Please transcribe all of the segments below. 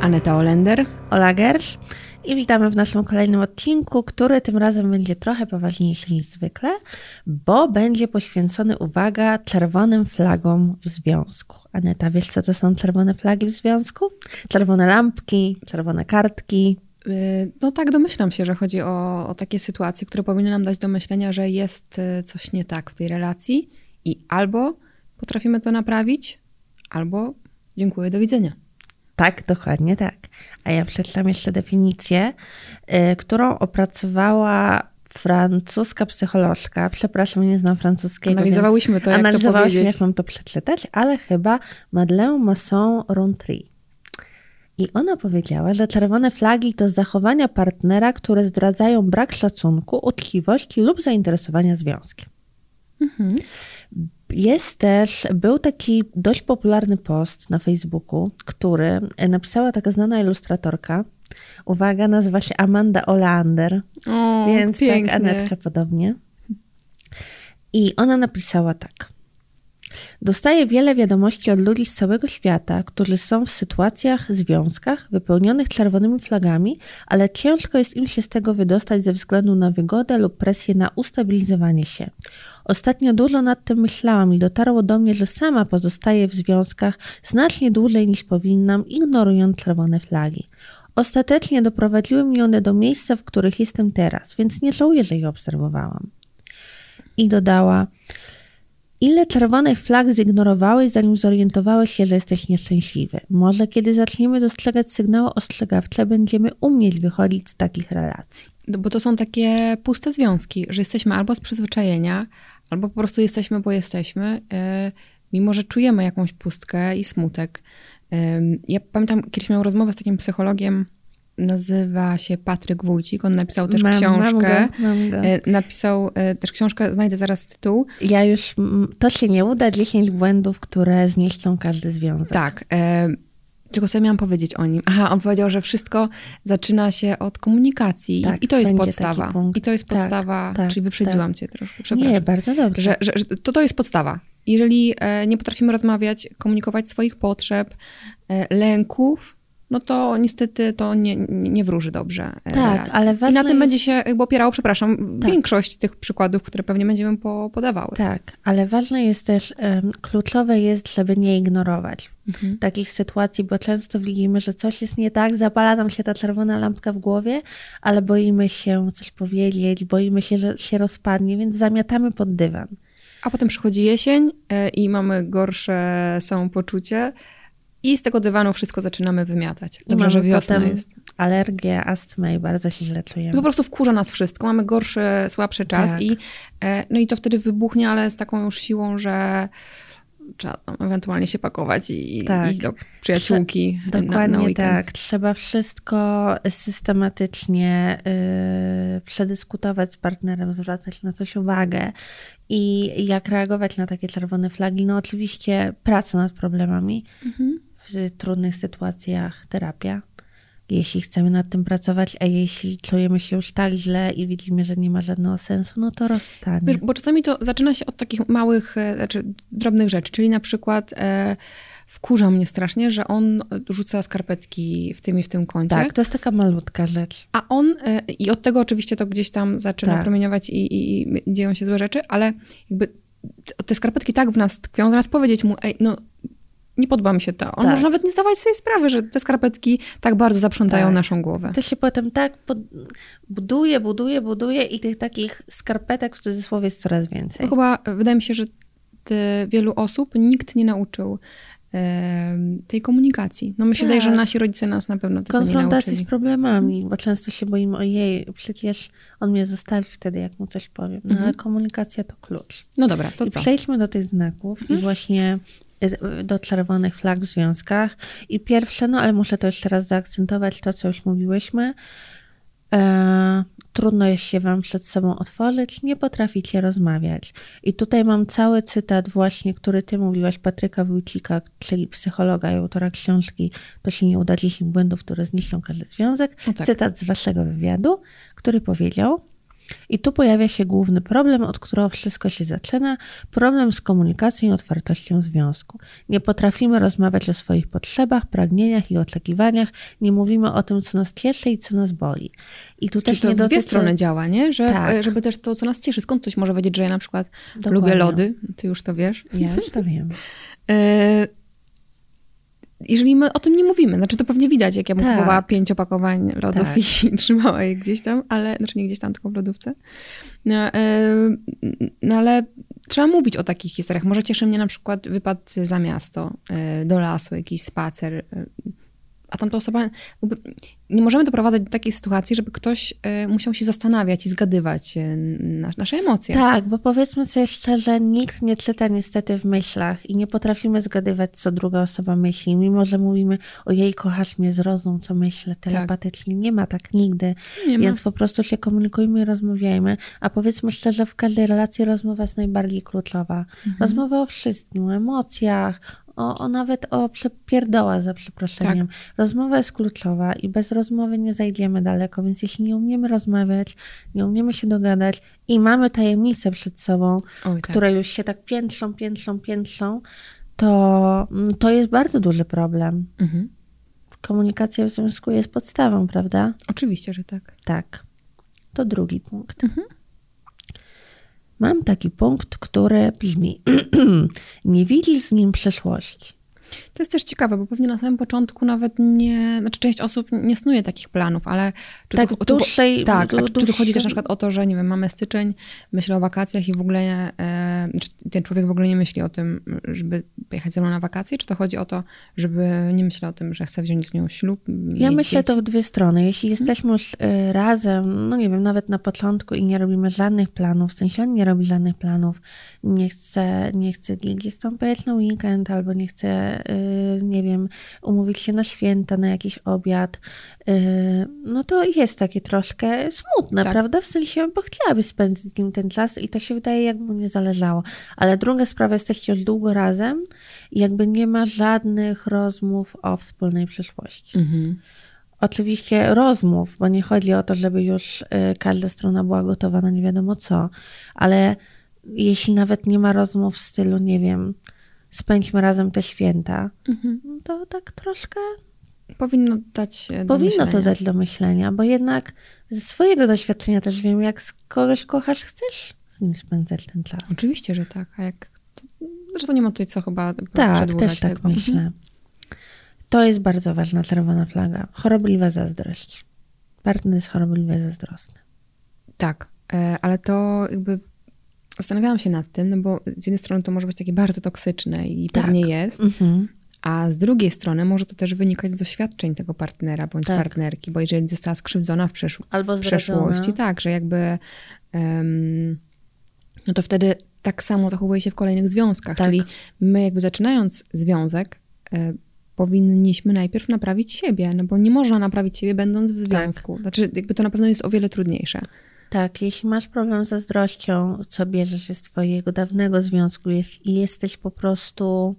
Aneta Olender, Ola Gersz i witamy w naszym kolejnym odcinku, który tym razem będzie trochę poważniejszy niż zwykle, bo będzie poświęcony, uwaga, czerwonym flagom w związku. Aneta, wiesz co to są czerwone flagi w związku? Czerwone lampki, czerwone kartki. Y, no tak, domyślam się, że chodzi o, o takie sytuacje, które powinny nam dać do myślenia, że jest y, coś nie tak w tej relacji i albo potrafimy to naprawić, albo dziękuję, do widzenia. Tak, dokładnie tak. A ja przeczytam jeszcze definicję, y, którą opracowała francuska psycholożka. Przepraszam, nie znam francuskiego. Analizowałyśmy to, jak Analizowałyśmy, to jak mam to przeczytać, ale chyba Madeleine Masson-Rontry. I ona powiedziała, że czerwone flagi to zachowania partnera, które zdradzają brak szacunku, uczciwości lub zainteresowania związkiem. Mhm. Jest też, był taki dość popularny post na Facebooku, który napisała taka znana ilustratorka. Uwaga, nazywa się Amanda Olander, O, więc pięknie. tak Anetka podobnie. I ona napisała tak. Dostaję wiele wiadomości od ludzi z całego świata, którzy są w sytuacjach, związkach wypełnionych czerwonymi flagami, ale ciężko jest im się z tego wydostać ze względu na wygodę lub presję na ustabilizowanie się. Ostatnio dużo nad tym myślałam i dotarło do mnie, że sama pozostaję w związkach znacznie dłużej niż powinnam, ignorując czerwone flagi. Ostatecznie doprowadziły mnie one do miejsca, w których jestem teraz, więc nie żałuję, że je obserwowałam. I dodała: Ile czerwonych flag zignorowałeś, zanim zorientowałeś się, że jesteś nieszczęśliwy? Może kiedy zaczniemy dostrzegać sygnały ostrzegawcze, będziemy umieć wychodzić z takich relacji. No, Bo to są takie puste związki, że jesteśmy albo z przyzwyczajenia, albo po prostu jesteśmy, bo jesteśmy, e, mimo że czujemy jakąś pustkę i smutek. Em, Ja pamiętam, kiedyś miałam rozmowę z takim psychologiem, nazywa się Patryk Wójcik, on napisał też Mam- mam książkę. go, mam go. E, Napisał e, też książkę, znajdę zaraz tytuł. Ja już, to się nie uda, 10 błędów, które zniszczą każdy związek. Tak. E, tylko co ja miałam powiedzieć o nim? Aha, on powiedział, że wszystko zaczyna się od komunikacji. Tak, I to jest podstawa. I to jest Tak, podstawa, tak, czyli wyprzedziłam cię trochę, przepraszam. Nie, bardzo dobrze. że, że, że to, to jest podstawa. Jeżeli e, nie potrafimy rozmawiać, komunikować swoich potrzeb, e, lęków, no to niestety to nie, nie, wróży dobrze e, Tak, relacji. ale I ważne na tym będzie jest- się jakby opierało, przepraszam, Tak. większość tych przykładów, które pewnie będziemy po, podawały. Tak, ale ważne jest też, em, kluczowe jest, żeby nie ignorować Mhm. takich sytuacji, bo często widzimy, że coś jest nie tak, zapala nam się ta czerwona lampka w głowie, ale boimy się coś powiedzieć, boimy się, że się rozpadnie, więc zamiatamy pod dywan. A potem przychodzi jesień e, i mamy gorsze samopoczucie i z tego dywanu wszystko zaczynamy wymiatać. Dobrze, że wiosna jest. alergię, astmę i bardzo się źle Po czujemy. prostu wkurza nas wszystko, mamy gorszy, słabszy czas Tak. i e, no i to wtedy wybuchnie, ale z taką już siłą, że trzeba ewentualnie się pakować i Tak. iść do przyjaciółki na, Dokładnie na weekend. tak. Trzeba wszystko systematycznie y, przedyskutować z partnerem, zwracać na coś uwagę i jak reagować na takie czerwone flagi. No oczywiście praca nad problemami, Mhm. W trudnych sytuacjach terapia. Jeśli chcemy nad tym pracować, a jeśli czujemy się już tak źle i widzimy, że nie ma żadnego sensu, no to rozstanie. Wiesz, bo czasami to zaczyna się od takich małych, e, znaczy drobnych rzeczy, czyli na przykład e, wkurza mnie strasznie, że on rzuca skarpetki w tym i w tym kącie. Tak, to jest taka malutka rzecz. A on, e, i od tego oczywiście to gdzieś tam zaczyna Tak. promieniować i, i, i dzieją się złe rzeczy, ale jakby te skarpetki tak w nas tkwią, zamiast powiedzieć mu, ej, no nie podoba mi się to. On Tak. może nawet nie zdawać sobie sprawy, że te skarpetki tak bardzo zaprzątają Tak. naszą głowę. To się potem tak buduje, buduje, buduje i tych takich skarpetek w cudzysłowie jest coraz więcej. Bo chyba e, wydaje mi się, że wielu osób nikt nie nauczył tej komunikacji. No mi się Tak. wydaje, że nasi rodzice nas na pewno tego nie Konfrontacji z problemami, bo często się boimy, ojej, przecież on mnie zostawi wtedy, jak mu coś powiem. No ale komunikacja to klucz. No dobra, to I co? przejdźmy do tych znaków i właśnie do czerwonych flag w związkach. I pierwsze, no ale muszę to jeszcze raz zaakcentować, to co już mówiłyśmy. E, trudno jest się wam przed sobą otworzyć, nie potraficie rozmawiać. I tutaj mam cały cytat właśnie, który ty mówiłaś, Patryka Wójcika, czyli psychologa i autora książki To się nie uda 10 błędów, które zniszczą każdy związek. O tak. Cytat z waszego wywiadu, który powiedział I tu pojawia się główny problem, od którego wszystko się zaczyna problem z komunikacją i otwartością związku. Nie potrafimy rozmawiać o swoich potrzebach, pragnieniach i oczekiwaniach, nie mówimy o tym, co nas cieszy i co nas boli. I tu Czyli też to nie w dwie dotyczy... strony działa, nie? Że, Tak. żeby też to, co nas cieszy. Skąd ktoś może wiedzieć, że ja na przykład Dokładnie. lubię lody? Ty już to wiesz. Ja już to wiem. Jeżeli my o tym nie mówimy, znaczy to pewnie widać, jak ja bym Tak. kupowała pięć opakowań lodów Tak. i trzymała je gdzieś tam, ale, znaczy nie gdzieś tam, tylko w lodówce. No, no ale trzeba mówić o takich historiach. Może cieszy mnie na przykład wypad za miasto, e, do lasu, jakiś spacer, e, a tamta osoba, nie możemy doprowadzać do takiej sytuacji, żeby ktoś e, musiał się zastanawiać i zgadywać e, na, nasze emocje. Tak, bo powiedzmy sobie szczerze, nikt nie czyta niestety w myślach i nie potrafimy zgadywać, co druga osoba myśli, mimo że mówimy, ojej, kochasz mnie, zrozum, co myślę telepatycznie. Nie ma tak nigdy, Nie ma. więc po prostu się komunikujmy i rozmawiajmy, a powiedzmy szczerze, w każdej relacji rozmowa jest najbardziej kluczowa. Mhm. Rozmowa o wszystkim, o emocjach, o, o nawet o przepierdoła za przeproszeniem. Tak. Rozmowa jest kluczowa i bez rozmowy nie zajdziemy daleko, więc jeśli nie umiemy rozmawiać, nie umiemy się dogadać i mamy tajemnice przed sobą, Oj, tak. które już się tak piętrzą, piętrzą, piętrzą, to, mm, to jest bardzo duży problem. Mhm. Komunikacja w związku jest podstawą, prawda? Oczywiście, że tak. Tak. To drugi punkt. Mam taki punkt, który brzmi: Nie widzisz z nim przyszłości. To jest też ciekawe, bo pewnie na samym początku nawet nie, znaczy część osób nie snuje takich planów, ale czy Tak, tu, dłuższej- tak, du- czy tu chodzi dłuższej- też na przykład o to, że nie wiem, mamy styczeń, myślę o wakacjach i w ogóle, e, czy ten człowiek w ogóle nie myśli o tym, żeby pojechać ze mną na wakacje, czy to chodzi o to, żeby nie myślał o tym, że chce wziąć z nią ślub? Ja myślę to dzieci? w dwie strony. Jeśli jesteśmy już y, razem, no nie wiem, nawet na początku i nie robimy żadnych planów, w sensie on nie robi żadnych planów, nie chce, nie chce gdzieś tam pojechać na weekend, albo nie chce, nie wiem, umówić się na święta, na jakiś obiad, y, no to jest takie troszkę smutne, Tak. prawda? W sensie, bo chciałaby spędzić z nim ten czas i to się wydaje, jakby mu nie zależało. Ale druga sprawa, jesteście już długo razem i jakby nie ma żadnych rozmów o wspólnej przyszłości. Mhm. Oczywiście rozmów, bo nie chodzi o to, żeby już y, każda strona była gotowa na nie wiadomo co, ale jeśli nawet nie ma rozmów w stylu, nie wiem, spędźmy razem te święta, Mhm. no to tak troszkę Powinno dać do powinno to myślenia. dać do myślenia, bo jednak ze swojego doświadczenia też wiem, jak z kogoś kochasz, chcesz z nim spędzać ten czas. Oczywiście, że tak, a jak... Zresztą nie ma tutaj co chyba Tak, też tak tego. myślę. Mhm. To jest bardzo ważna czerwona flaga. Chorobliwa zazdrość. Partner jest chorobliwie zazdrosny. Tak, e, ale to jakby zastanawiałam się nad tym, no bo z jednej strony to może być takie bardzo toksyczne i Tak. pewnie jest, Mhm. a z drugiej strony może to też wynikać z doświadczeń tego partnera bądź Tak. partnerki, bo jeżeli została skrzywdzona w, Albo w przeszłości, tak, że jakby em, no to wtedy tak samo zachowuje się w kolejnych związkach, Tak. czyli my jakby zaczynając związek e, powinniśmy najpierw naprawić siebie, no bo nie można naprawić siebie będąc w związku. Znaczy jakby to na pewno jest o wiele trudniejsze. Tak, jeśli masz problem ze zazdrością, co bierzesz się z twojego dawnego związku jest, i jesteś po prostu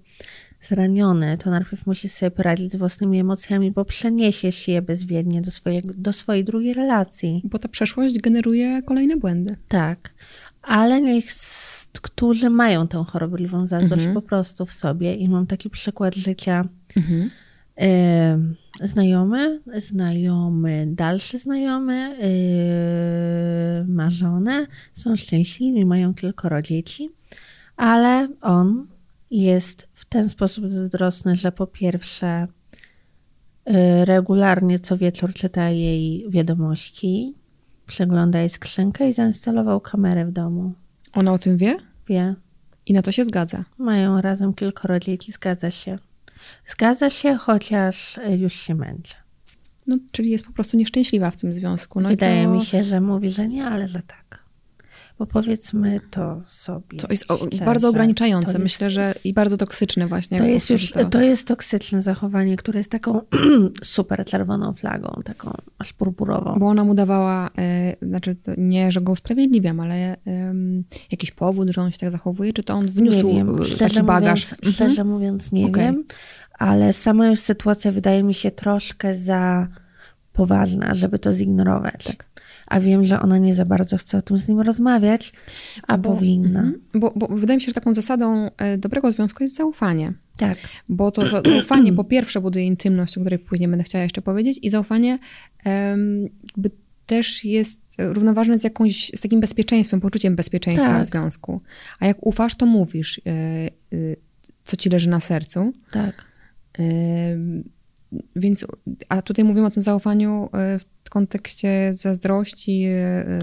zraniony, to najpierw musisz sobie poradzić z własnymi emocjami, bo przeniesiesz je bezwiednie do, swojego, do swojej drugiej relacji. Bo ta przeszłość generuje kolejne błędy. Tak, ale niech, którzy mają tę chorobliwą zazdrość Mhm. po prostu w sobie i mam taki przykład życia Mhm. Znajomy, znajomy, dalszy znajomy, yy, ma żonę, są szczęśliwi, mają kilkoro dzieci, ale on jest w ten sposób zazdrosny, że po pierwsze yy, regularnie co wieczór czyta jej wiadomości, przegląda jej skrzynkę i zainstalował kamerę w domu. Ona o tym wie Wie, i na to się zgadza. mają razem kilkoro dzieci, zgadza się. Zgadza się, chociaż y, już się męczy. No, czyli jest po prostu nieszczęśliwa w tym związku. No Wydaje to, mi się, że mówi, że nie, ale że tak. Bo powiedzmy to sobie. To jest szczerze. bardzo ograniczające, To myślę, jest- że i bardzo toksyczne właśnie. To jest już, to jest toksyczne zachowanie, które jest taką super czerwoną flagą, taką aż purpurową. Bo ona mu dawała, e, znaczy to nie, że go usprawiedliwiam, ale em, jakiś powód, że on się tak zachowuje, czy to on wniósł nie wiem, szczerze taki bagaż? mówiąc, Mhm. szczerze mówiąc nie Okej. wiem, ale sama już sytuacja wydaje mi się troszkę za poważna, żeby to zignorować. Tak. A wiem, że ona nie za bardzo chce o tym z nim rozmawiać, a bo, powinna. Mm, bo, bo wydaje mi się, że taką zasadą e, dobrego związku jest zaufanie. Tak. Bo to zaufanie po pierwsze buduje intymność, o której później będę chciała jeszcze powiedzieć i zaufanie um, jakby też jest równoważne z jakąś, z takim bezpieczeństwem, poczuciem bezpieczeństwa tak. w związku. A jak ufasz, to mówisz, yy, yy, co ci leży na sercu. Tak. Yy, więc, a tutaj mówimy o tym zaufaniu w kontekście zazdrości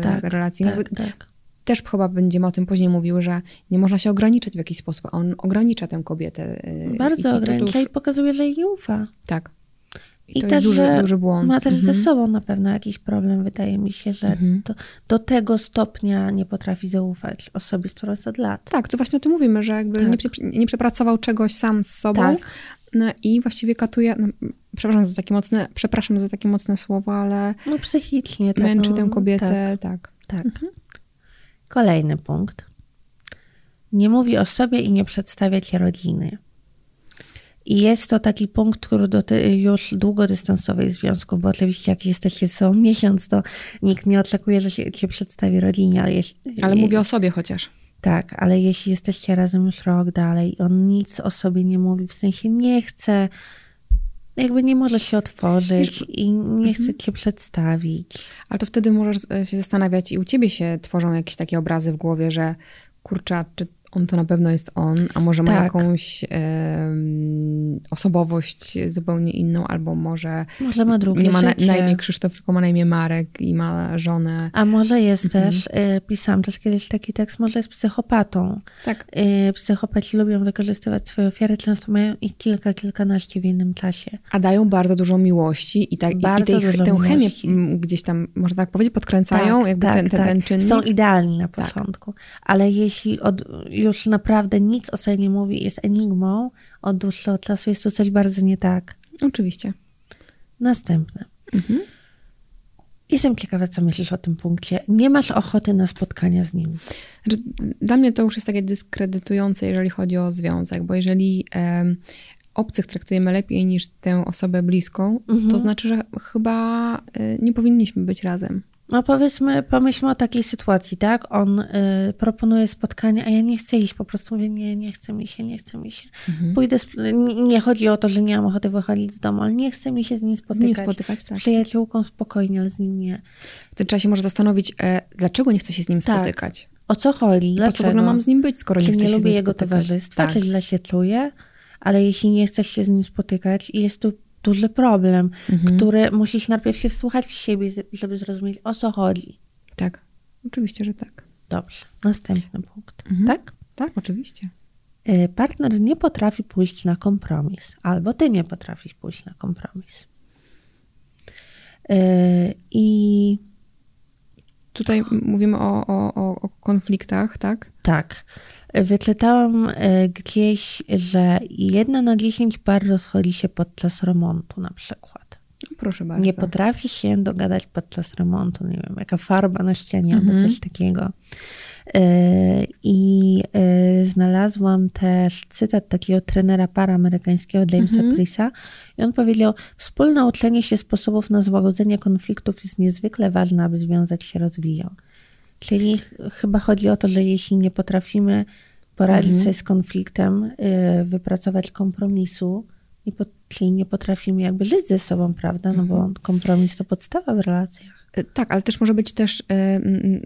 tak, relacji. Tak, tak. Też chyba będziemy o tym później mówiły, że nie można się ograniczać w jakiś sposób. On ogranicza tę kobietę. Bardzo i, ogranicza i, i pokazuje, że jej nie ufa. Tak. I, I też, duży, że duży błąd. ma też mhm. ze sobą na pewno jakiś problem. Wydaje mi się, że mhm. to, do tego stopnia nie potrafi zaufać osobie, z którą jest od lat. Tak, to właśnie o tym mówimy, że jakby tak. nie, nie przepracował czegoś sam z sobą tak. no i właściwie katuje, no, przepraszam za takie mocne, przepraszam za takie mocne słowo, ale no psychicznie tak, męczy no, tę kobietę, tak. Tak. tak. Mhm. Kolejny punkt. Nie mówi o sobie i nie przedstawia ci rodziny. I jest to taki punkt, który dotyczy już długodystansowych związków, bo oczywiście jak jesteście ze sobą miesiąc, to nikt nie oczekuje, że się, cię przedstawi rodzinie, ale jeśli... Ale mówię o sobie chociaż. Tak, ale jeśli jesteście razem już rok dalej, on nic o sobie nie mówi, w sensie nie chce, jakby nie może się otworzyć Wiesz, i nie chce mhm. cię przedstawić. Ale to wtedy możesz e, się zastanawiać i u ciebie się tworzą jakieś takie obrazy w głowie, że kurczę, czy on to na pewno jest on, a może ma tak. jakąś e, osobowość zupełnie inną, albo może, może ma drugie nie ma na, na, imię Krzysztof, tylko ma na imię Marek i ma żonę. A może jest mhm. też, e, pisałam też kiedyś taki tekst, może jest psychopatą. Tak. E, psychopaci lubią wykorzystywać swoje ofiary, często mają ich kilka, kilkanaście w jednym czasie. A dają bardzo dużo miłości i, tak, bardzo i, tej, tę chemię gdzieś tam, można tak powiedzieć, podkręcają, tak, jakby tak, ten, ten, tak. ten czynnik. Są idealni na tak. początku, ale jeśli od już naprawdę nic o sobie nie mówi, jest enigmą od dłuższego czasu, jest to coś bardzo nie tak. Oczywiście. Następne. Mhm. Jestem ciekawa, co myślisz o tym punkcie. Nie masz ochoty na spotkania z nim. Znaczy, dla mnie to już jest takie dyskredytujące, jeżeli chodzi o związek, bo jeżeli e, obcych traktujemy lepiej niż tę osobę bliską, mhm. to znaczy, że chyba e, nie powinniśmy być razem. No powiedzmy, pomyślmy o takiej sytuacji, tak? On y, proponuje spotkanie, a ja nie chcę iść, po prostu mówię, nie, nie chce mi się, nie chce mi się. Mhm. Pójdę, nie, chodzi o to, że nie mam ochoty wychodzić z domu, ale nie chce mi się z nim spotykać. Z nim spotykać, tak. Z przyjaciółką spokojnie, ale z nim nie. Wtedy trzeba się może zastanowić, e, dlaczego nie chce się z nim tak. spotykać. O co chodzi? Dlaczego? Po co w ogóle mam z nim być, skoro czy nie chcę nie się lubię z nim jego spotykać? towarzystwa, tak. czy źle się czuję, ale jeśli nie chcesz się z nim spotykać i jest tu duży problem, mhm. który musisz najpierw się wsłuchać w siebie, żeby zrozumieć, o co chodzi. Tak, oczywiście, że tak. Dobrze, następny punkt. Mhm. Tak? Tak, oczywiście. Y, partner nie potrafi pójść na kompromis, albo ty nie potrafisz pójść na kompromis. Y, I tutaj mówimy o, o, o konfliktach, tak? Tak. Wyczytałam y, gdzieś, że jedna na dziesięć par rozchodzi się podczas remontu na przykład. Proszę bardzo. Nie potrafi się dogadać podczas remontu, nie wiem, jaka farba na ścianie mhm. albo coś takiego. E, I e, znalazłam też cytat takiego trenera para amerykańskiego Jamesa mhm. Prisa i on powiedział, wspólne uczenie się sposobów na złagodzenie konfliktów jest niezwykle ważne, aby związek się rozwijał. Czyli ch chyba chodzi o to, że jeśli nie potrafimy poradzić mhm. sobie z konfliktem, y, wypracować kompromisu, nie po, czyli nie potrafimy jakby żyć ze sobą, prawda? No mhm. bo kompromis to podstawa w relacjach. E, tak, ale też może być też e,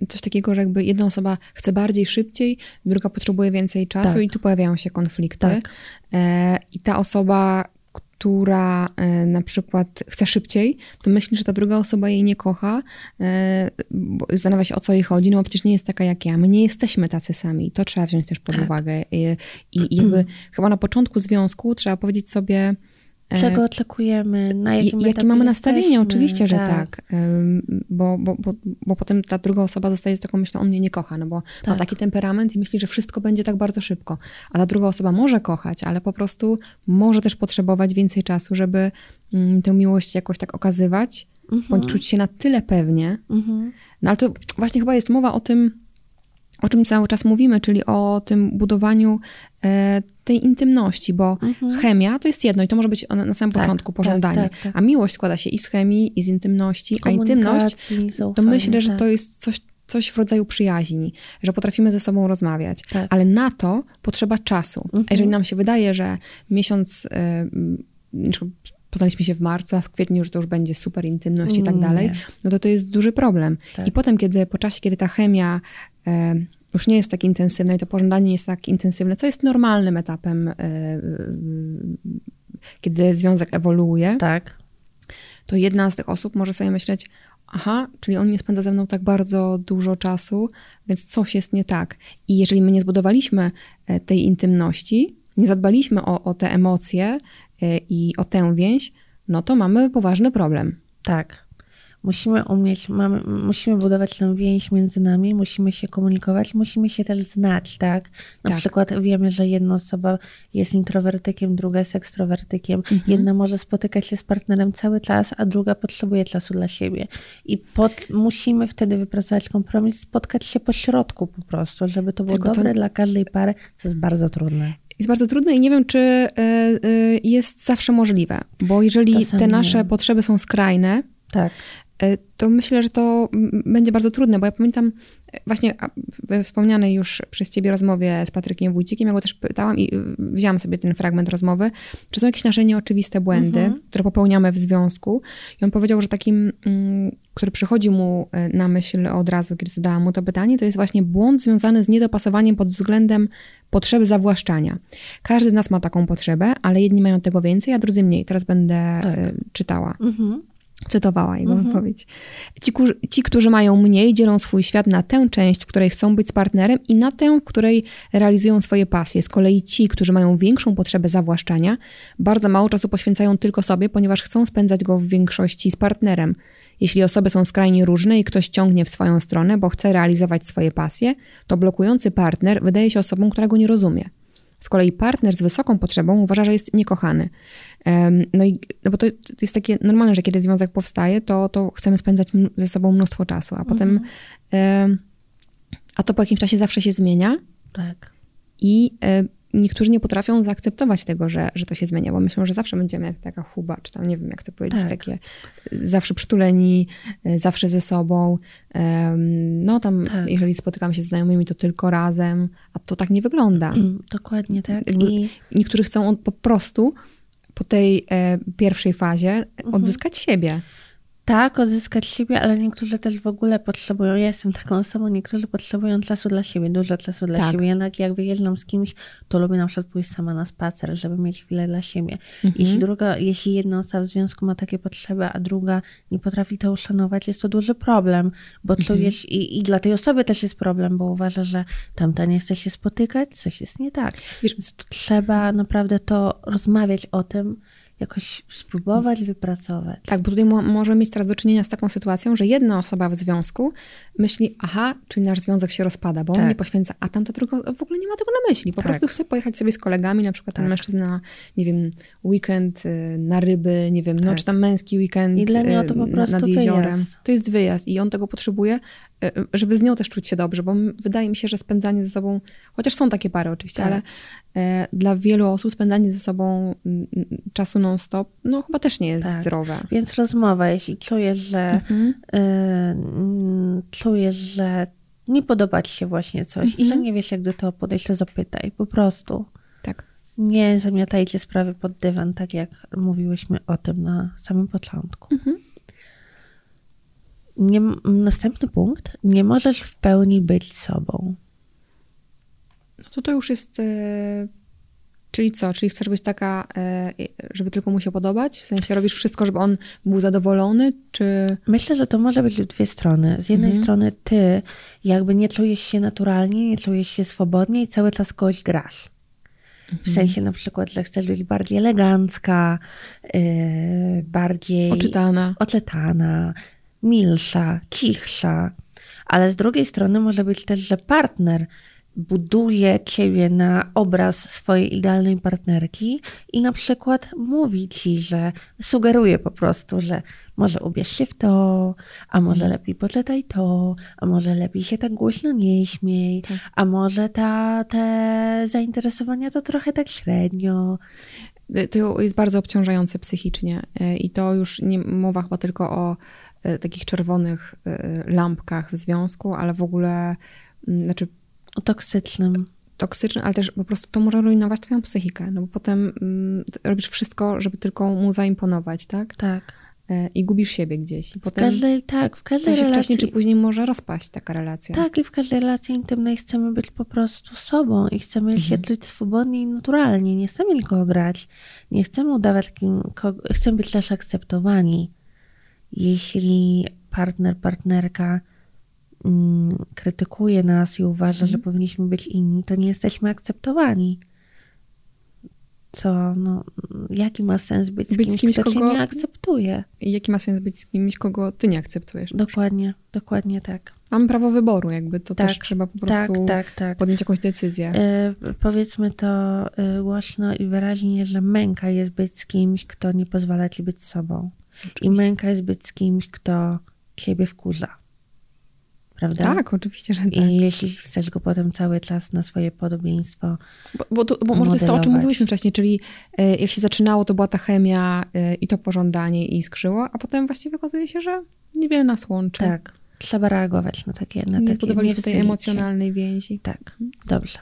coś takiego, że jakby jedna osoba chce bardziej, szybciej, druga potrzebuje więcej czasu tak. i tu pojawiają się konflikty. Tak. E, I ta osoba, która na przykład chce szybciej, to myśli, że ta druga osoba jej nie kocha, zastanawia się o co jej chodzi, no bo przecież nie jest taka jak ja. My nie jesteśmy tacy sami. To trzeba wziąć też pod tak. uwagę. I, i jakby chyba na początku związku trzeba powiedzieć sobie, Czego e, oczekujemy, na jakim Jakie mamy nastawienie, oczywiście, że tak. tak. Bo, bo, bo, bo potem ta druga osoba zostaje z taką myślą, on mnie nie kocha, no bo tak. ma taki temperament i myśli, że wszystko będzie tak bardzo szybko. A ta druga osoba może kochać, ale po prostu może też potrzebować więcej czasu, żeby mm, tę miłość jakoś tak okazywać, mhm. bądź czuć się na tyle pewnie. Mhm. No ale to właśnie chyba jest mowa o tym, o czym cały czas mówimy, czyli o tym budowaniu e, tej intymności, bo Mhm. chemia to jest jedno i to może być na, samym Tak, początku tak, pożądanie, tak, tak. a miłość składa się i z chemii, i z intymności, a intymność Komunikacji, to myślę, że tak. to jest coś, coś w rodzaju przyjaźni, że potrafimy ze sobą rozmawiać, Tak. ale na to potrzeba czasu. Mhm. A jeżeli nam się wydaje, że miesiąc, y, poznaliśmy się w marcu, a w kwietniu już to już będzie super intymność i tak Mm, dalej, no to to jest duży problem. Tak. I potem, kiedy po czasie, kiedy ta chemia e, już nie jest tak intensywna i to pożądanie nie jest tak intensywne, co jest normalnym etapem, e, e, kiedy związek ewoluuje, Tak. to jedna z tych osób może sobie myśleć, aha, czyli on nie spędza ze mną tak bardzo dużo czasu, więc coś jest nie tak. I jeżeli my nie zbudowaliśmy e, tej intymności, nie zadbaliśmy o, o te emocje i o tę więź, no to mamy poważny problem. Tak. Musimy umieć, mamy, musimy budować tę więź między nami, musimy się komunikować, musimy się też znać, tak? Na Tak. przykład wiemy, że jedna osoba jest introwertykiem, druga jest ekstrowertykiem. Mhm. Jedna może spotykać się z partnerem cały czas, a druga potrzebuje czasu dla siebie. I pod, musimy wtedy wypracować kompromis, spotkać się po środku po prostu, żeby to było Tylko to- dobre dla każdej pary, co jest bardzo trudne. Jest bardzo trudne i nie wiem, czy e, e, jest zawsze możliwe, bo jeżeli te nasze potrzeby są skrajne, Tak. E, to myślę, że to będzie bardzo trudne, bo ja pamiętam e, właśnie we wspomnianej już przez ciebie rozmowie z Patrykiem Wójcikiem, ja go też pytałam i y, wzięłam sobie ten fragment rozmowy, czy są jakieś nasze nieoczywiste błędy, które popełniamy w związku. I on powiedział, że takim, mm, który przychodzi mu e, na myśl od razu, kiedy zadałam mu to pytanie, to jest właśnie błąd związany z niedopasowaniem pod względem potrzeby zawłaszczania. Każdy z nas ma taką potrzebę, ale jedni mają tego więcej, a drudzy mniej. Teraz będę e, czytała Mhm. Cytowała jego wypowiedź. Ci, ci, którzy mają mniej, dzielą swój świat na tę część, w której chcą być z partnerem i na tę, w której realizują swoje pasje. Z kolei ci, którzy mają większą potrzebę zawłaszczania, bardzo mało czasu poświęcają tylko sobie, ponieważ chcą spędzać go w większości z partnerem. Jeśli osoby są skrajnie różne i ktoś ciągnie w swoją stronę, bo chce realizować swoje pasje, to blokujący partner wydaje się osobą, która go nie rozumie. Z kolei partner z wysoką potrzebą uważa, że jest niekochany. No i no bo to, jest takie normalne, że kiedy związek powstaje, to, to chcemy spędzać ze sobą mnóstwo czasu, a potem em, a to po jakimś czasie zawsze się zmienia Tak. i niektórzy nie potrafią zaakceptować tego, że, że to się zmienia, bo myślą, że zawsze będziemy jak taka chuba, czy tam nie wiem, jak to powiedzieć, Tak. takie zawsze przytuleni, e, zawsze ze sobą. No tam, Tak. jeżeli spotykam się z znajomymi, to tylko razem, a to tak nie wygląda. Mm, Dokładnie tak. I Niektórzy chcą po prostu po tej e, pierwszej fazie Mhm. odzyskać siebie. Tak, odzyskać siebie, ale niektórzy też w ogóle potrzebują, ja jestem taką osobą, niektórzy potrzebują czasu dla siebie, dużo czasu dla Tak. siebie. Jednak jak wyjeżdżam z kimś, to lubię na przykład pójść sama na spacer, żeby mieć chwilę dla siebie. Mhm. Jeśli, druga, jeśli jedna osoba w związku ma takie potrzeby, a druga nie potrafi to uszanować, jest to duży problem, bo Mhm. czujesz, i, i dla tej osoby też jest problem, bo uważa, że tamta nie chce się spotykać, coś jest nie tak. Wiesz- Więc trzeba naprawdę to rozmawiać o tym, jakoś spróbować wypracować. Tak, bo tutaj mo- możemy mieć teraz do czynienia z taką sytuacją, że jedna osoba w związku myśli, aha, czyli nasz związek się rozpada, bo on Tak. nie poświęca, a tamta druga w ogóle nie ma tego na myśli. Po Tak. prostu chce pojechać sobie z kolegami, na przykład ten Tak. mężczyzna, nie wiem, weekend y, na ryby, nie wiem, no czy tam męski weekend I dla niego y, to po prostu nad jeziorem. wyjazd. To jest wyjazd i on tego potrzebuje, żeby z nią też czuć się dobrze, bo wydaje mi się, że spędzanie ze sobą, chociaż są takie pary oczywiście, Tak. ale e, dla wielu osób spędzanie ze sobą czasu non-stop, no chyba też nie jest Tak. zdrowe. Więc rozmowa, jeśli czujesz, że Mhm. y, mm, czujesz, że nie podoba ci się właśnie coś i że nie wiesz, jak do tego podejść, to zapytaj. Po prostu. Tak. Nie zamiatajcie sprawy pod dywan, tak jak mówiłyśmy o tym na samym początku. Nie, następny punkt. Nie możesz w pełni być sobą. No to to już jest. E, czyli co? Czyli chcesz być taka, e, żeby tylko mu się podobać? W sensie robisz wszystko, żeby on był zadowolony, czy. Myślę, że to może być w dwie strony. Z jednej strony ty jakby nie czujesz się naturalnie, nie czujesz się swobodnie i cały czas kogoś grasz. W sensie na przykład, że chcesz być bardziej elegancka, yy, bardziej Oczytana. oczytana, milsza, cichsza. Ale z drugiej strony może być też, że partner buduje ciebie na obraz swojej idealnej partnerki i na przykład mówi ci, że sugeruje po prostu, że może ubierz się w to, a może lepiej poczytaj to, a może lepiej się tak głośno nie śmiej, Tak. a może ta, te zainteresowania to trochę tak średnio. To jest bardzo obciążające psychicznie y, i to już nie mowa chyba tylko o takich czerwonych y, lampkach w związku, ale w ogóle, mm, znaczy O toksycznym. toksyczne, ale też po prostu to może rujnować twoją psychikę, no bo potem mm, robisz wszystko, żeby tylko mu zaimponować, tak? Tak. Y, I gubisz siebie gdzieś. I W potem każdej, tak, w to każdej się relacji. wcześniej czy później może rozpaść taka relacja. Tak, i w każdej relacji intymnej chcemy być po prostu sobą i chcemy Mhm. się czuć swobodnie i naturalnie. Nie chcemy nikogo grać. Nie chcemy udawać, kim, ko- chcemy być też akceptowani. Jeśli partner, partnerka mm, krytykuje nas i uważa, Mhm. że powinniśmy być inni, to nie jesteśmy akceptowani. Co, no, jaki ma sens być z Być kimś, kimś, kto cię kogo- nie akceptuje? Jaki ma sens być z kimś, kogo ty nie akceptujesz? Dokładnie, dokładnie tak. Mamy prawo wyboru, jakby to Tak, też trzeba po Tak, prostu tak, tak. podjąć jakąś decyzję. Y, powiedzmy to y, głośno i wyraźnie, że męka jest być z kimś, kto nie pozwala ci być sobą. I Oczywiście. męka jest być z kimś, kto ciebie wkurza. Prawda? Tak, oczywiście, że tak. I jeśli chcesz go potem cały czas na swoje podobieństwo, Bo, bo, to, bo może to jest to, o czym mówiłyśmy wcześniej, czyli e, jak się zaczynało, to była ta chemia e, i to pożądanie i skrzyło, a potem właściwie okazuje się, że niewiele nas łączy. tak, trzeba reagować na takie na Nie takie zbudowaliśmy tej emocjonalnej więzi. Tak, dobrze.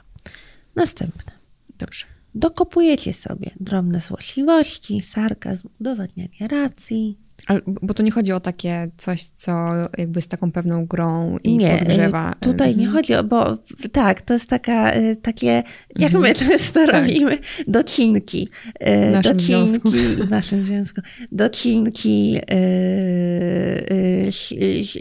Następne. Dobrze. Dokopujecie sobie drobne złośliwości, sarkazm, udowadnianie racji. Ale, bo to nie chodzi o takie coś, co jakby z taką pewną grą i nie, podgrzewa. y, Tutaj nie Mhm. chodzi o, bo tak, to jest taka, y, takie, jak my często Tak. robimy, docinki. y, W naszym docinki związku. w naszym związku. Docinki, y,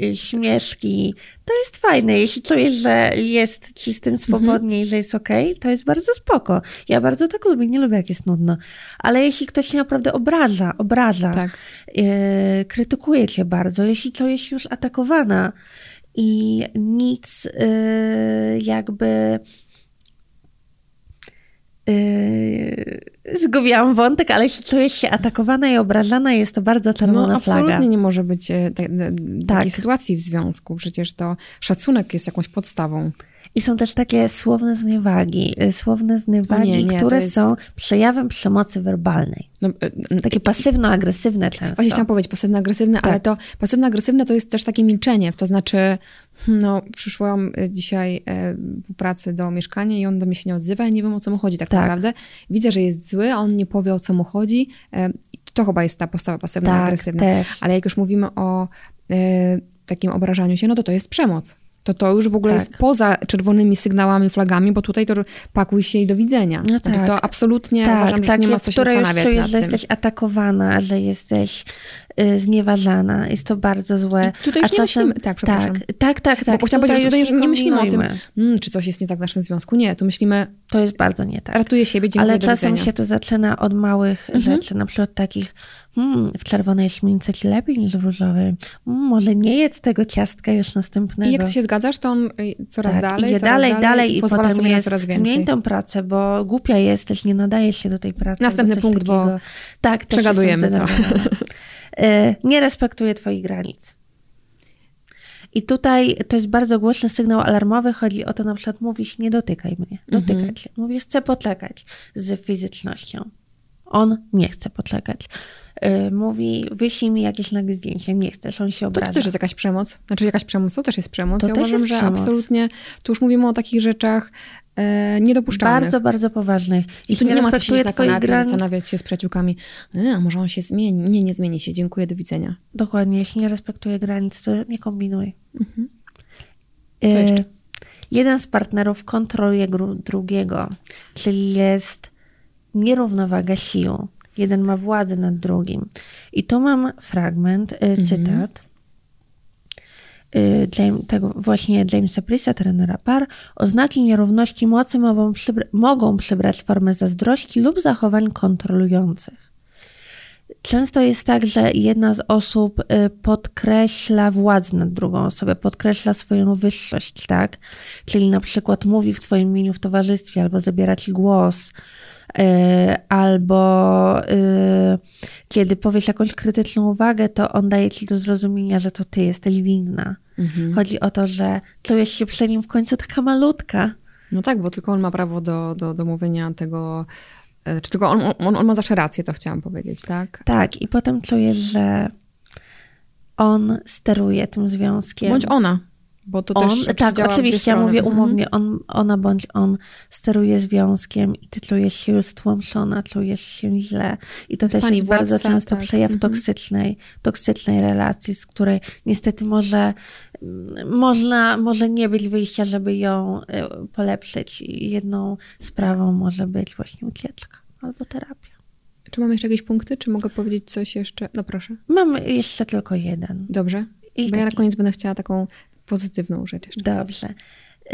y, śmieszki. To jest fajne. Jeśli czujesz, że jest ci z tym swobodnie i że jest okej, to jest bardzo spoko. Ja bardzo tak lubię, nie lubię jak jest nudno. Ale jeśli ktoś się naprawdę obraża, obraża, Tak. e, krytykuje cię bardzo, jeśli czujesz się już atakowana i nic e, jakby. E, zgubiłam wątek, ale jeśli czujesz się atakowana i obrażana, jest to bardzo czerwona No flaga. absolutnie nie może być e, ta, ta, Tak. takiej sytuacji w związku. Przecież to szacunek jest jakąś podstawą. I są też takie słowne zniewagi, e, słowne zniewagi, O nie, nie, które jest- są przejawem przemocy werbalnej. No, e, Takie pasywno-agresywne często. Właśnie chciałam powiedzieć pasywno-agresywne, ale Tak. to pasywno-agresywne to jest też takie milczenie, to znaczy, hmm, no przyszłam dzisiaj e, po pracy do mieszkania i on do mnie się nie odzywa, ja nie wiem o co mu chodzi tak, Tak. naprawdę. Widzę, że jest zły, a on nie powie o co mu chodzi. E, to chyba jest ta postawa pasywno-agresywna. Tak. Ale jak już mówimy o e, takim obrażaniu się, no to to jest przemoc. To to już w ogóle Tak. jest poza czerwonymi sygnałami, flagami, bo tutaj to pakuj się i do widzenia. No tak. To absolutnie tak, uważam, że takie, nie ma co się które już zastanawiać czujesz, nad że tym. jesteś atakowana, że jesteś znieważana. Jest to bardzo złe. I tutaj już A nie czasem, myślimy- tak, przepraszam. Tak, tak, tak. tak. Bo chciałam powiedzieć, że tutaj już nie myślimy o tym, mm, czy coś jest nie tak w naszym związku. Nie, tu myślimy, To jest bardzo nie tak. ratuję siebie, dziękuję, Ale czasem się to zaczyna od małych Mhm. rzeczy, na przykład takich hmm, w czerwonej śmince ci lepiej niż w różowej. Mm, może nie jedz tego ciastka już następnego. I jak ty się zgadzasz, to on y, coraz tak, dalej, idzie coraz dalej, dalej i pozwala potem jest coraz więcej. zmień tą pracę, bo głupia jesteś, nie nadajesz się do tej pracy. Następny punkt, bo takiego. tak, też przegadujemy to. Y, nie respektuje twoich granic. I tutaj to jest bardzo głośny sygnał alarmowy. Chodzi o to, na przykład mówisz, nie dotykaj mnie, Mhm. dotykać się. Mówisz, chcę poczekać z fizycznością. On nie chce poczekać. Y, mówi, wyślij mi jakieś nagie zdjęcie. Nie chcesz, on się To, obraża. to też jest jakaś przemoc. Znaczy jakaś przemoc, to też jest przemoc. To ja też uważam, jest że przemoc. absolutnie, tu już mówimy o takich rzeczach e, niedopuszczalnych. Bardzo, bardzo poważnych. I tu nie ma co siedzieć na kanapie, granic, zastanawiać się z przyjaciółkami, e, a może on się zmieni. Nie, nie zmieni się, dziękuję, do widzenia. Dokładnie, jeśli nie respektuje granic, to nie kombinuj. Mhm. Co E, jeszcze? jeden z partnerów kontroluje drugiego, czyli jest nierównowaga sił. Jeden ma władzę nad drugim. I tu mam fragment, Mhm. e, cytat. James, tego właśnie Jamesa Prisa, trenera par, oznaki nierówności mocy mogą, przybra- mogą przybrać formę zazdrości lub zachowań kontrolujących. często jest tak, że jedna z osób y, podkreśla władzę nad drugą osobę, podkreśla swoją wyższość, tak? Czyli na przykład mówi w twoim imieniu w towarzystwie albo zabiera ci głos, y, albo y, kiedy powiesz jakąś krytyczną uwagę, to on daje ci do zrozumienia, że to ty jesteś winna. Mhm. Chodzi o to, że czujesz się przy nim w końcu taka malutka. No tak, bo tylko on ma prawo do, do, do mówienia tego, e, czy tylko on, on, on ma zawsze rację, to chciałam powiedzieć, tak? Tak, i potem czujesz, że on steruje tym związkiem. Bądź ona. Bo to on, też tak, oczywiście, ja mówię mhm. umownie, on, ona bądź on steruje związkiem i ty czujesz się już stłamszona, czujesz się źle. I to też Pani jest władca, bardzo często tak. przejaw mhm. toksycznej, toksycznej relacji, z której niestety może można, może nie być wyjścia, żeby ją y, polepszyć. Jedną sprawą może być właśnie ucieczka albo terapia. Czy mamy jeszcze jakieś punkty? Czy mogę powiedzieć coś jeszcze? No proszę. Mam jeszcze tylko jeden. Dobrze. I Bo taki. ja na koniec będę chciała taką pozytywną rzecz jeszcze. Dobrze.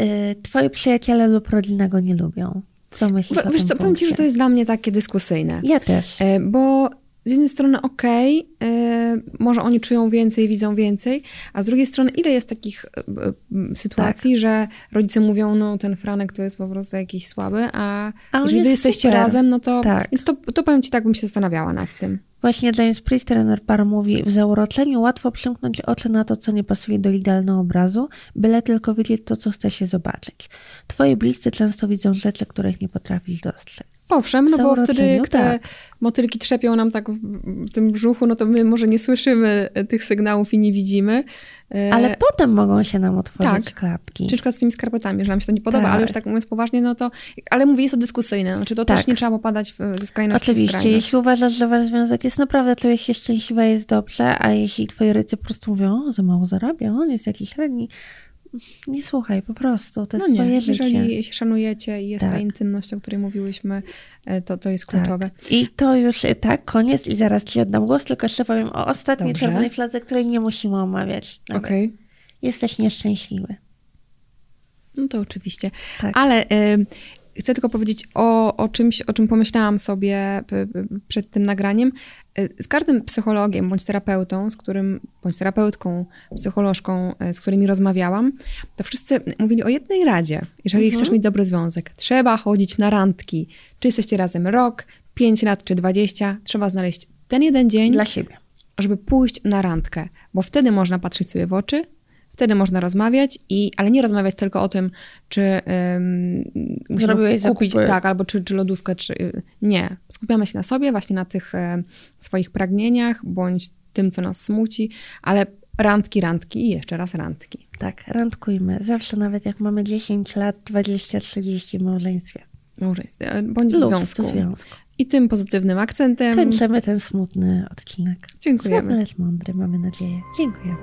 Y, twoi przyjaciele lub rodzina go nie lubią. Co myślisz Wiesz co, powiem ci, że to jest dla mnie takie dyskusyjne. Ja też. Y, bo z jednej strony okej, okay, może oni czują więcej, widzą więcej, a z drugiej strony ile jest takich y, sytuacji, tak. że rodzice mówią, no ten Franek to jest po prostu jakiś słaby, a, a jeżeli wy jesteście super. razem, no to, tak. więc to, to powiem ci tak, bym się zastanawiała nad tym. Właśnie James Priest, trener par, mówi, w zauroczeniu łatwo przymknąć oczy na to, co nie pasuje do idealnego obrazu, byle tylko widzieć to, co chce się zobaczyć. Twoi bliscy często widzą rzeczy, których nie potrafisz dostrzec. Owszem, no bo wtedy jak te tak. motylki trzepią nam tak w, tym brzuchu, no to my może nie słyszymy tych sygnałów i nie widzimy. E, ale potem mogą się nam otworzyć tak. klapki. Czy z tymi skarpetami, że nam się to nie podoba, tak. ale już tak mówiąc poważnie, no to... Ale mówię, jest to dyskusyjne, znaczy to tak. też nie trzeba popadać w, ze skrajności Oczywiście, skrajność. jeśli uważasz, że wasz związek jest naprawdę, czujesz się szczęśliwa, jest dobrze, a jeśli twoi rodzice po prostu mówią, o, za mało zarabia, on jest jakiś średni, nie słuchaj, po prostu, to jest no nie, twoje życie. Jeżeli się szanujecie i jest tak. ta intymność, o której mówiłyśmy, e, to, to jest tak. kluczowe. Tak. I to już, e, tak, koniec i zaraz ci oddam głos, tylko jeszcze powiem o ostatniej Dobrze. czerwonej fladze, której nie musimy omawiać. Okej. Okay. Jesteś nieszczęśliwy. No to oczywiście. Tak. Ale y, chcę tylko powiedzieć o, o czymś, o czym pomyślałam sobie przed tym nagraniem. Y, z każdym psychologiem bądź terapeutą, z którym, bądź terapeutką, psycholożką, y, z którymi rozmawiałam, to wszyscy mówili o jednej radzie. Jeżeli mhm. chcesz mieć dobry związek, trzeba chodzić na randki. Czy jesteście razem rok, 5 lat czy 20, trzeba znaleźć ten jeden dzień dla siebie, żeby pójść na randkę, bo wtedy można patrzeć sobie w oczy, Wtedy można rozmawiać, i, ale nie rozmawiać tylko o tym, czy um, Zrobiłeś kupić, zakupy. tak, albo czy, czy lodówkę, czy nie. Skupiamy się na sobie, właśnie na tych e, swoich pragnieniach, bądź tym, co nas smuci, ale randki, randki i jeszcze raz randki. Tak, randkujmy. Zawsze, nawet jak mamy 10 lat, 20, 30 w małżeństwie. Małżeństwie, e, bądź w związku. związku. I tym pozytywnym akcentem kończymy ten smutny odcinek. Dziękujemy. Smutny, lecz mądry, mamy nadzieję. Dziękuję.